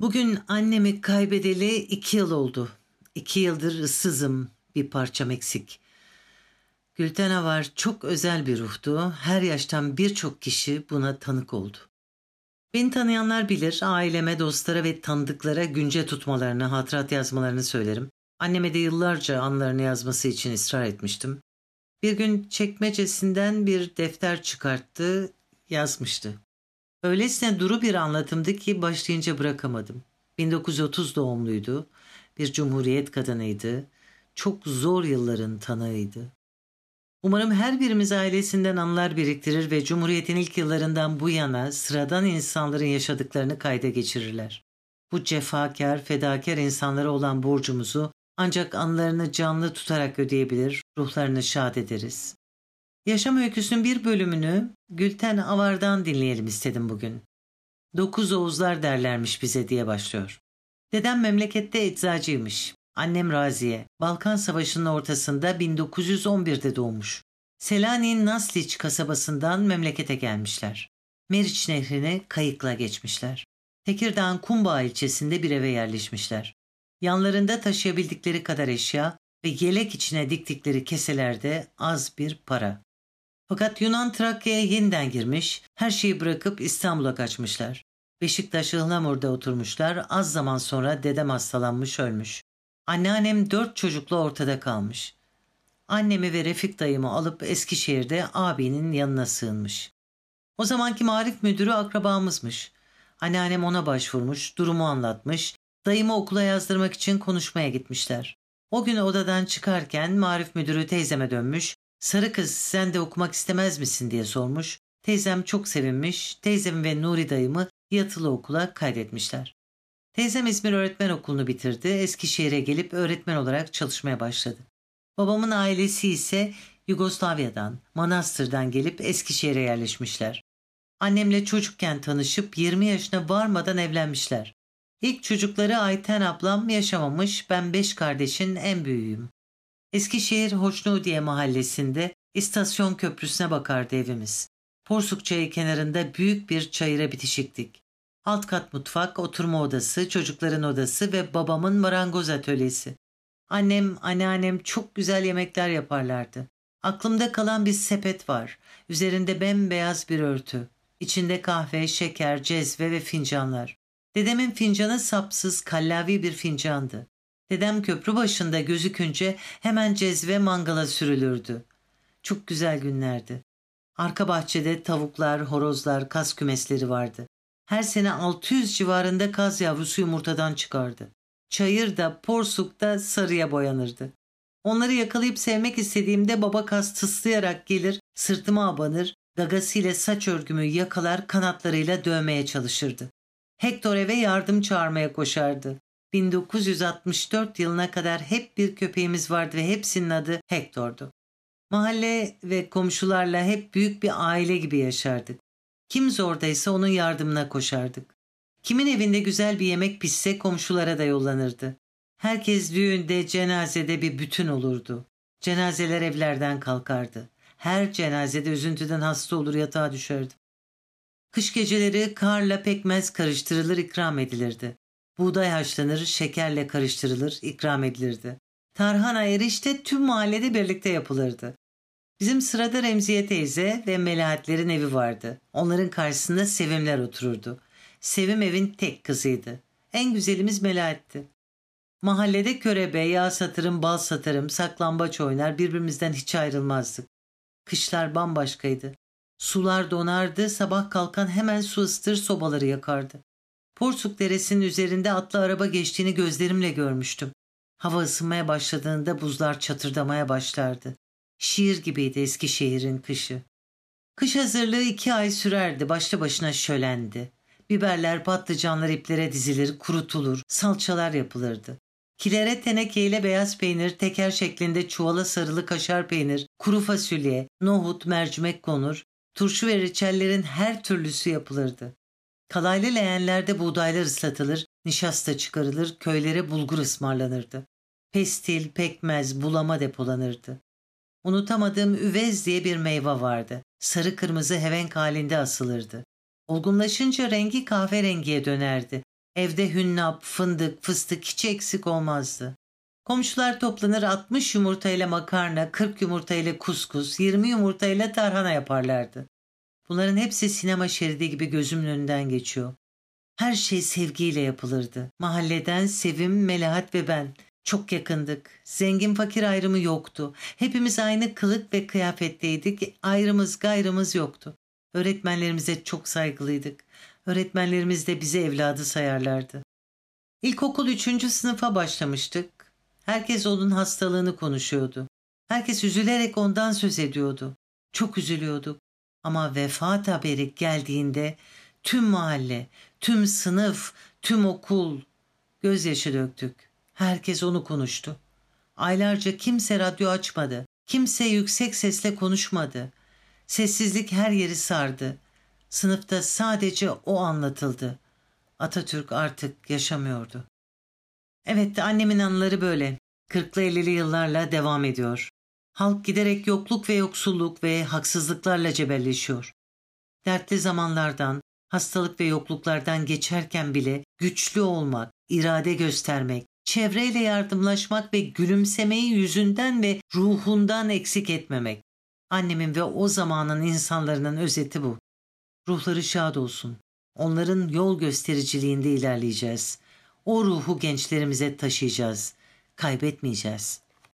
Bugün annemi kaybedeli iki yıl oldu. İki yıldır ıssızım, bir parçam eksik. Gülten Avar çok özel bir ruhtu. Her yaştan birçok kişi buna tanık oldu. Beni tanıyanlar bilir, aileme, dostlara ve tanıdıklara günce tutmalarını, hatırat yazmalarını söylerim. Anneme de yıllarca anlarını yazması için ısrar etmiştim. Bir gün çekmecesinden bir defter çıkarttı, yazmıştı. Öylesine duru bir anlatımdı ki başlayınca bırakamadım. 1930 doğumluydu, bir cumhuriyet kadınıydı, çok zor yılların tanığıydı. Umarım her birimiz ailesinden anılar biriktirir ve Cumhuriyet'in ilk yıllarından bu yana sıradan insanların yaşadıklarını kayda geçirirler. Bu cefakar, fedakar insanlara olan borcumuzu ancak anılarını canlı tutarak ödeyebilir, ruhlarını şad ederiz. Yaşam öyküsünün bir bölümünü Gülten Avar'dan dinleyelim istedim bugün. Dokuz Oğuzlar derlermiş bize diye başlıyor. Dedem memlekette eczacıymış. Annem Raziye, Balkan Savaşı'nın ortasında 1911'de doğmuş. Selanik'in Nasliç kasabasından memlekete gelmişler. Meriç Nehri'ni kayıkla geçmişler. Tekirdağ'ın Kumbağ ilçesinde bir eve yerleşmişler. Yanlarında taşıyabildikleri kadar eşya ve yelek içine diktikleri keselerde az bir para. Fakat Yunan Trakya'ya yeniden girmiş, her şeyi bırakıp İstanbul'a kaçmışlar. Beşiktaş Ihlamur'da oturmuşlar, az zaman sonra dedem hastalanmış ölmüş. Anneannem dört çocukla ortada kalmış. Annemi ve Refik dayımı alıp Eskişehir'de abinin yanına sığınmış. O zamanki marif müdürü akrabamızmış. Anneannem ona başvurmuş, durumu anlatmış, dayımı okula yazdırmak için konuşmaya gitmişler. O gün odadan çıkarken marif müdürü teyzeme dönmüş, sarı kız sen de okumak istemez misin diye sormuş. Teyzem çok sevinmiş, teyzem ve Nuri dayımı yatılı okula kaydetmişler. Teyzem İzmir Öğretmen Okulu'nu bitirdi, Eskişehir'e gelip öğretmen olarak çalışmaya başladı. Babamın ailesi ise Yugoslavya'dan, Manastır'dan gelip Eskişehir'e yerleşmişler. Annemle çocukken tanışıp 20 yaşına varmadan evlenmişler. İlk çocukları Ayten ablam yaşamamış, ben beş kardeşin en büyüğüyüm. Eskişehir Hoşnudiye mahallesinde istasyon köprüsüne bakardı evimiz. Porsuk çayı kenarında büyük bir çayıra bitişiktik. Alt kat mutfak, oturma odası, çocukların odası ve babamın marangoz atölyesi. Annem, anneannem çok güzel yemekler yaparlardı. Aklımda kalan bir sepet var. Üzerinde bembeyaz bir örtü. İçinde kahve, şeker, cezve ve fincanlar. Dedemin fincanı sapsız, kallavi bir fincandı. Dedem köprü başında gözükünce hemen cezve mangala sürülürdü. Çok güzel günlerdi. Arka bahçede tavuklar, horozlar, kaz kümesleri vardı. Her sene 600 civarında kaz yavrusu yumurtadan çıkardı. Çayır da, porsuk da sarıya boyanırdı. Onları yakalayıp sevmek istediğimde baba kaz tıslayarak gelir, sırtıma abanır, gagasıyla saç örgümü yakalar, kanatlarıyla dövmeye çalışırdı. Hector eve yardım çağırmaya koşardı. 1964 yılına kadar hep bir köpeğimiz vardı ve hepsinin adı Hector'du. Mahalle ve komşularla hep büyük bir aile gibi yaşardık. Kim zordaysa onun yardımına koşardık. Kimin evinde güzel bir yemek pişse komşulara da yollanırdı. Herkes düğünde, cenazede bir bütün olurdu. Cenazeler evlerden kalkardı. Her cenazede üzüntüden hasta olur yatağa düşerdi. Kış geceleri karla pekmez karıştırılır ikram edilirdi. Buğday haşlanır, şekerle karıştırılır, ikram edilirdi. Tarhana erişte tüm mahallede birlikte yapılırdı. Bizim sırada Remziye teyze ve Melahatlerin evi vardı. Onların karşısında Sevimler otururdu. Sevim evin tek kızıydı. En güzelimiz Melahat'ti. Mahallede körebe, yağ satırım, bal satarım, saklambaç oynar birbirimizden hiç ayrılmazdık. Kışlar bambaşkaydı. Sular donardı, sabah kalkan hemen su ısıtır sobaları yakardı. Porsuk Deresi'nin üzerinde atlı araba geçtiğini gözlerimle görmüştüm. Hava ısınmaya başladığında buzlar çatırdamaya başlardı. Şiir gibiydi Eskişehir'in kışı. Kış hazırlığı iki ay sürerdi, başlı başına şölendi. Biberler, patlıcanlar iplere dizilir, kurutulur, salçalar yapılırdı. Kilere tenekeyle beyaz peynir, teker şeklinde çuvala sarılı kaşar peynir, kuru fasulye, nohut, mercimek konur, turşu ve reçellerin her türlüsü yapılırdı. Kalaylı leğenlerde buğdaylar ıslatılır, nişasta çıkarılır, köylere bulgur ısmarlanırdı. Pestil, pekmez, bulama depolanırdı. Unutamadığım üvez diye bir meyve vardı. Sarı kırmızı hevenk halinde asılırdı. Olgunlaşınca rengi kahverengiye dönerdi. Evde hünnap, fındık, fıstık hiç eksik olmazdı. Komşular toplanır 60 yumurtayla makarna, 40 yumurtayla kuskus, 20 yumurtayla tarhana yaparlardı. Bunların hepsi sinema şeridi gibi gözümün önünden geçiyor. Her şey sevgiyle yapılırdı. Mahalleden Sevim, Melahat ve ben. Çok yakındık. Zengin fakir ayrımı yoktu. Hepimiz aynı kılık ve kıyafetteydik. Ayrımız gayrımız yoktu. Öğretmenlerimize çok saygılıydık. Öğretmenlerimiz de bizi evladı sayarlardı. İlkokul üçüncü sınıfa başlamıştık. Herkes onun hastalığını konuşuyordu. Herkes üzülerek ondan söz ediyordu. Çok üzülüyorduk. Ama vefat haberi geldiğinde tüm mahalle, tüm sınıf, tüm okul gözyaşı döktük. Herkes onu konuştu. Aylarca kimse radyo açmadı. Kimse yüksek sesle konuşmadı. Sessizlik her yeri sardı. Sınıfta sadece o anlatıldı. Atatürk artık yaşamıyordu. Evet annemin anıları böyle. Kırklı ellili yıllarla devam ediyor. Halk giderek yokluk ve yoksulluk ve haksızlıklarla cebelleşiyor. Dertli zamanlardan, hastalık ve yokluklardan geçerken bile güçlü olmak, irade göstermek, çevreyle yardımlaşmak ve gülümsemeyi yüzünden ve ruhundan eksik etmemek. Annemin ve o zamanın insanların özeti bu. Ruhları şad olsun. Onların yol göstericiliğinde ilerleyeceğiz. O ruhu gençlerimize taşıyacağız. Kaybetmeyeceğiz.